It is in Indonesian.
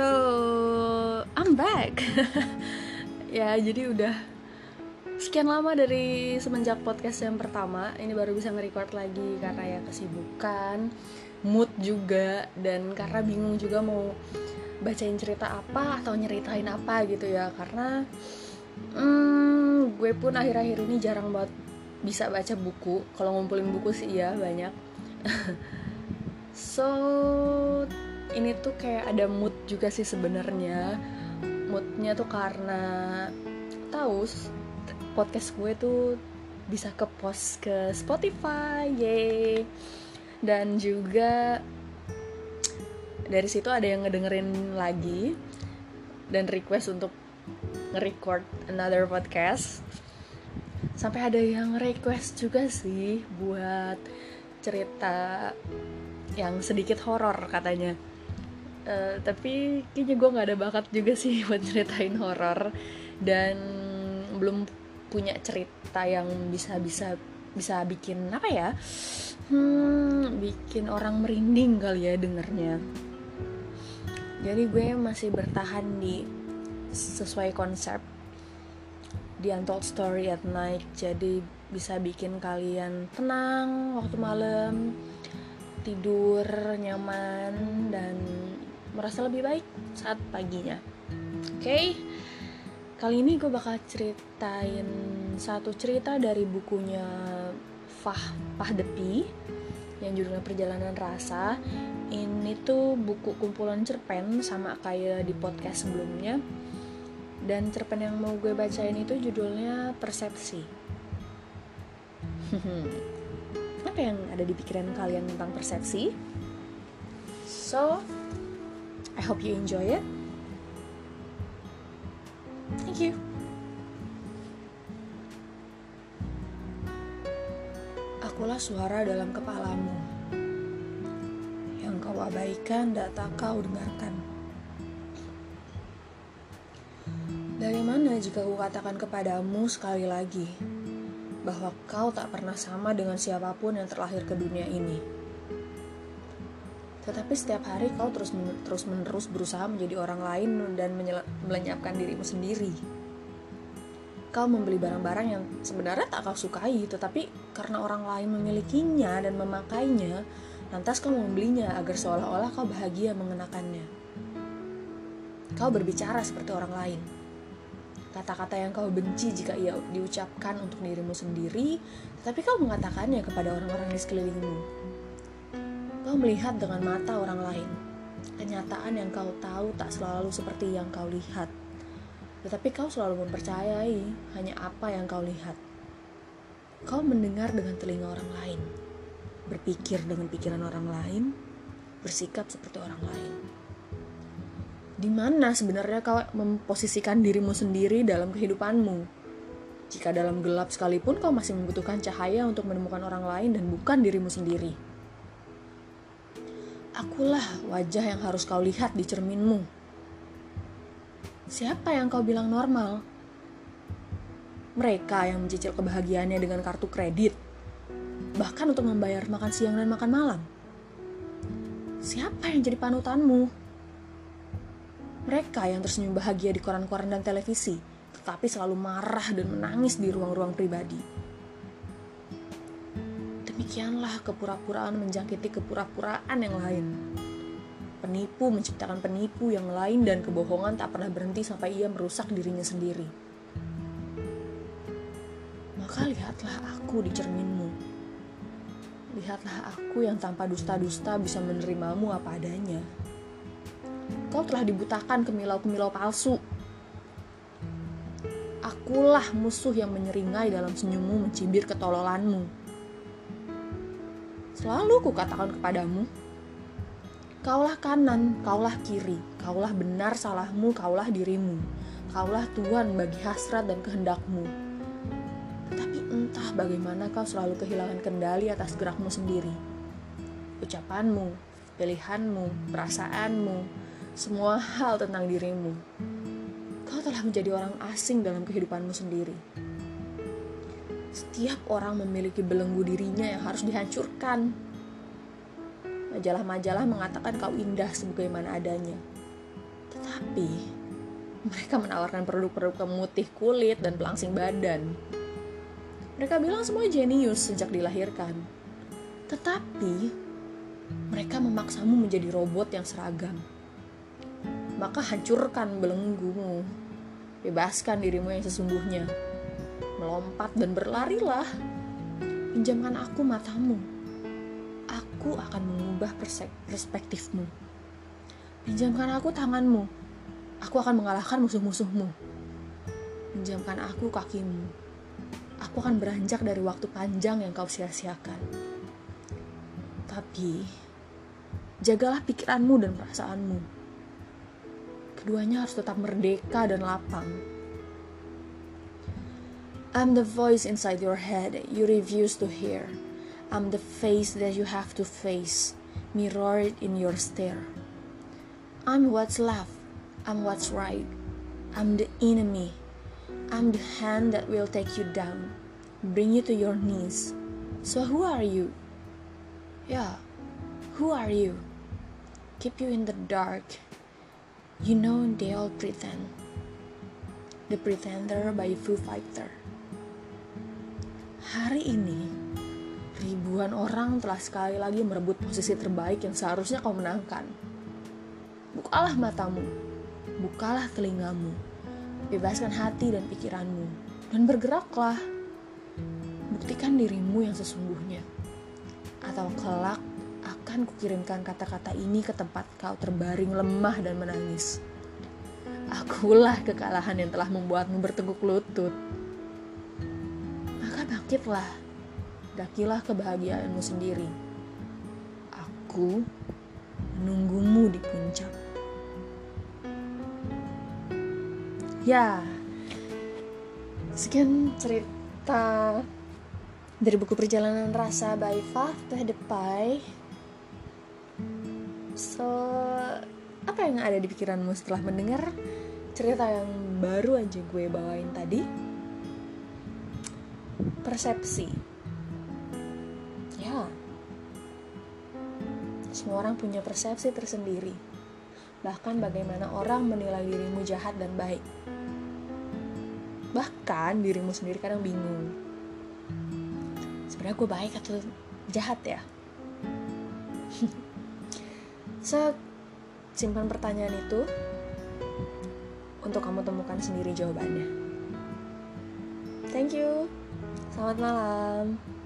So, I'm back. ya, jadi udah sekian lama dari semenjak podcast yang pertama. Ini baru bisa nge-record lagi karena ya kesibukan, mood juga dan karena bingung juga mau bacain cerita apa atau nyeritain apa gitu ya. Karena hmm, gue pun akhir-akhir ini jarang banget bisa baca buku. Kalau ngumpulin buku sih ya banyak. so ini tuh kayak ada mood juga sih sebenarnya. Moodnya tuh karena tahu podcast gue tuh bisa ke post ke Spotify ye dan juga dari situ ada yang ngedengerin lagi dan request untuk nge-record another podcast. Sampai ada yang request juga sih buat cerita yang sedikit horor katanya uh, tapi kayaknya gue nggak ada bakat juga sih buat ceritain horor. Dan belum punya cerita yang bisa bisa bisa bikin apa ya? Hmm, bikin orang merinding kali ya dengernya. Jadi gue masih bertahan di sesuai konsep di Untold Story at Night. Jadi bisa bikin kalian tenang waktu malam tidur nyaman dan merasa lebih baik saat paginya. Oke, okay? kali ini gue bakal ceritain satu cerita dari bukunya Fah Pahdepi yang judulnya Perjalanan Rasa. Ini tuh buku kumpulan cerpen sama kayak di podcast sebelumnya. Dan cerpen yang mau gue bacain itu judulnya Persepsi. Apa yang ada di pikiran kalian tentang persepsi? So, I hope you enjoy it. Thank you. Akulah suara dalam kepalamu yang kau abaikan tak kau dengarkan. Dari mana jika ku katakan kepadamu sekali lagi bahwa kau tak pernah sama dengan siapa pun yang terlahir ke dunia ini? Tetapi setiap hari kau terus terus menerus berusaha menjadi orang lain dan melenyapkan dirimu sendiri. Kau membeli barang-barang yang sebenarnya tak kau sukai, tetapi karena orang lain memilikinya dan memakainya, lantas kau membelinya agar seolah-olah kau bahagia mengenakannya. Kau berbicara seperti orang lain. Kata-kata yang kau benci jika ia diucapkan untuk dirimu sendiri, tetapi kau mengatakannya kepada orang-orang di sekelilingmu Kau melihat dengan mata orang lain. Kenyataan yang kau tahu tak selalu seperti yang kau lihat. Tetapi kau selalu mempercayai hanya apa yang kau lihat. Kau mendengar dengan telinga orang lain, berpikir dengan pikiran orang lain, bersikap seperti orang lain. Di mana sebenarnya kau memposisikan dirimu sendiri dalam kehidupanmu? Jika dalam gelap sekalipun kau masih membutuhkan cahaya untuk menemukan orang lain dan bukan dirimu sendiri. Akulah wajah yang harus kau lihat di cerminmu. Siapa yang kau bilang normal? Mereka yang mencicil kebahagiaannya dengan kartu kredit, bahkan untuk membayar makan siang dan makan malam. Siapa yang jadi panutanmu? Mereka yang tersenyum bahagia di koran-koran dan televisi, tetapi selalu marah dan menangis di ruang-ruang pribadi demikianlah kepura-puraan menjangkiti kepura-puraan yang lain. Penipu menciptakan penipu yang lain dan kebohongan tak pernah berhenti sampai ia merusak dirinya sendiri. Maka lihatlah aku di cerminmu. Lihatlah aku yang tanpa dusta-dusta bisa menerimamu apa adanya. Kau telah dibutakan kemilau-kemilau palsu. Akulah musuh yang menyeringai dalam senyummu mencibir ketololanmu Selalu kukatakan kepadamu, kaulah kanan, kaulah kiri, kaulah benar salahmu, kaulah dirimu, kaulah Tuhan bagi hasrat dan kehendakmu. Tetapi entah bagaimana kau selalu kehilangan kendali atas gerakmu sendiri. Ucapanmu, pilihanmu, perasaanmu, semua hal tentang dirimu. Kau telah menjadi orang asing dalam kehidupanmu sendiri. Setiap orang memiliki belenggu dirinya yang harus dihancurkan. Majalah-majalah mengatakan kau indah sebagaimana adanya. Tapi mereka menawarkan produk-produk pemutih kulit dan pelangsing badan. Mereka bilang semua jenius sejak dilahirkan. Tetapi mereka memaksamu menjadi robot yang seragam. Maka hancurkan belenggumu. Bebaskan dirimu yang sesungguhnya. Melompat dan berlarilah. Pinjamkan aku matamu. Aku akan mengubah perspektifmu. Pinjamkan aku tanganmu Aku akan mengalahkan musuh-musuhmu. Pinjamkan aku kakimu. Aku akan beranjak dari waktu panjang yang kau sia-siakan. Tapi, jagalah pikiranmu dan perasaanmu. Keduanya harus tetap merdeka dan lapang. I'm the voice inside your head you refuse to hear. I'm the face that you have to face, mirrored in your stare. I'm what's left I'm what's right. I'm the enemy. I'm the hand that will take you down, bring you to your knees. So, who are you? Yeah, who are you? Keep you in the dark. You know they all pretend. The Pretender by Foo Fighter. Hari ini, ribuan orang telah sekali lagi merebut posisi terbaik yang seharusnya kau menangkan. Bukalah matamu, bukalah telingamu, bebaskan hati dan pikiranmu, dan bergeraklah. Buktikan dirimu yang sesungguhnya. Atau kelak akan kukirimkan kata-kata ini ke tempat kau terbaring lemah dan menangis. Akulah kekalahan yang telah membuatmu berteguk lutut. Bangkitlah, dakilah kebahagiaanmu sendiri. Aku menunggumu di puncak. ya sekian cerita dari buku perjalanan rasa by Faf Teh Depai so apa yang ada di pikiranmu setelah mendengar cerita yang baru aja gue bawain tadi persepsi ya semua orang punya persepsi tersendiri bahkan bagaimana orang menilai dirimu jahat dan baik. Bahkan dirimu sendiri kadang bingung. Sebenarnya gue baik atau jahat ya? so, simpan pertanyaan itu untuk kamu temukan sendiri jawabannya. Thank you. Selamat malam.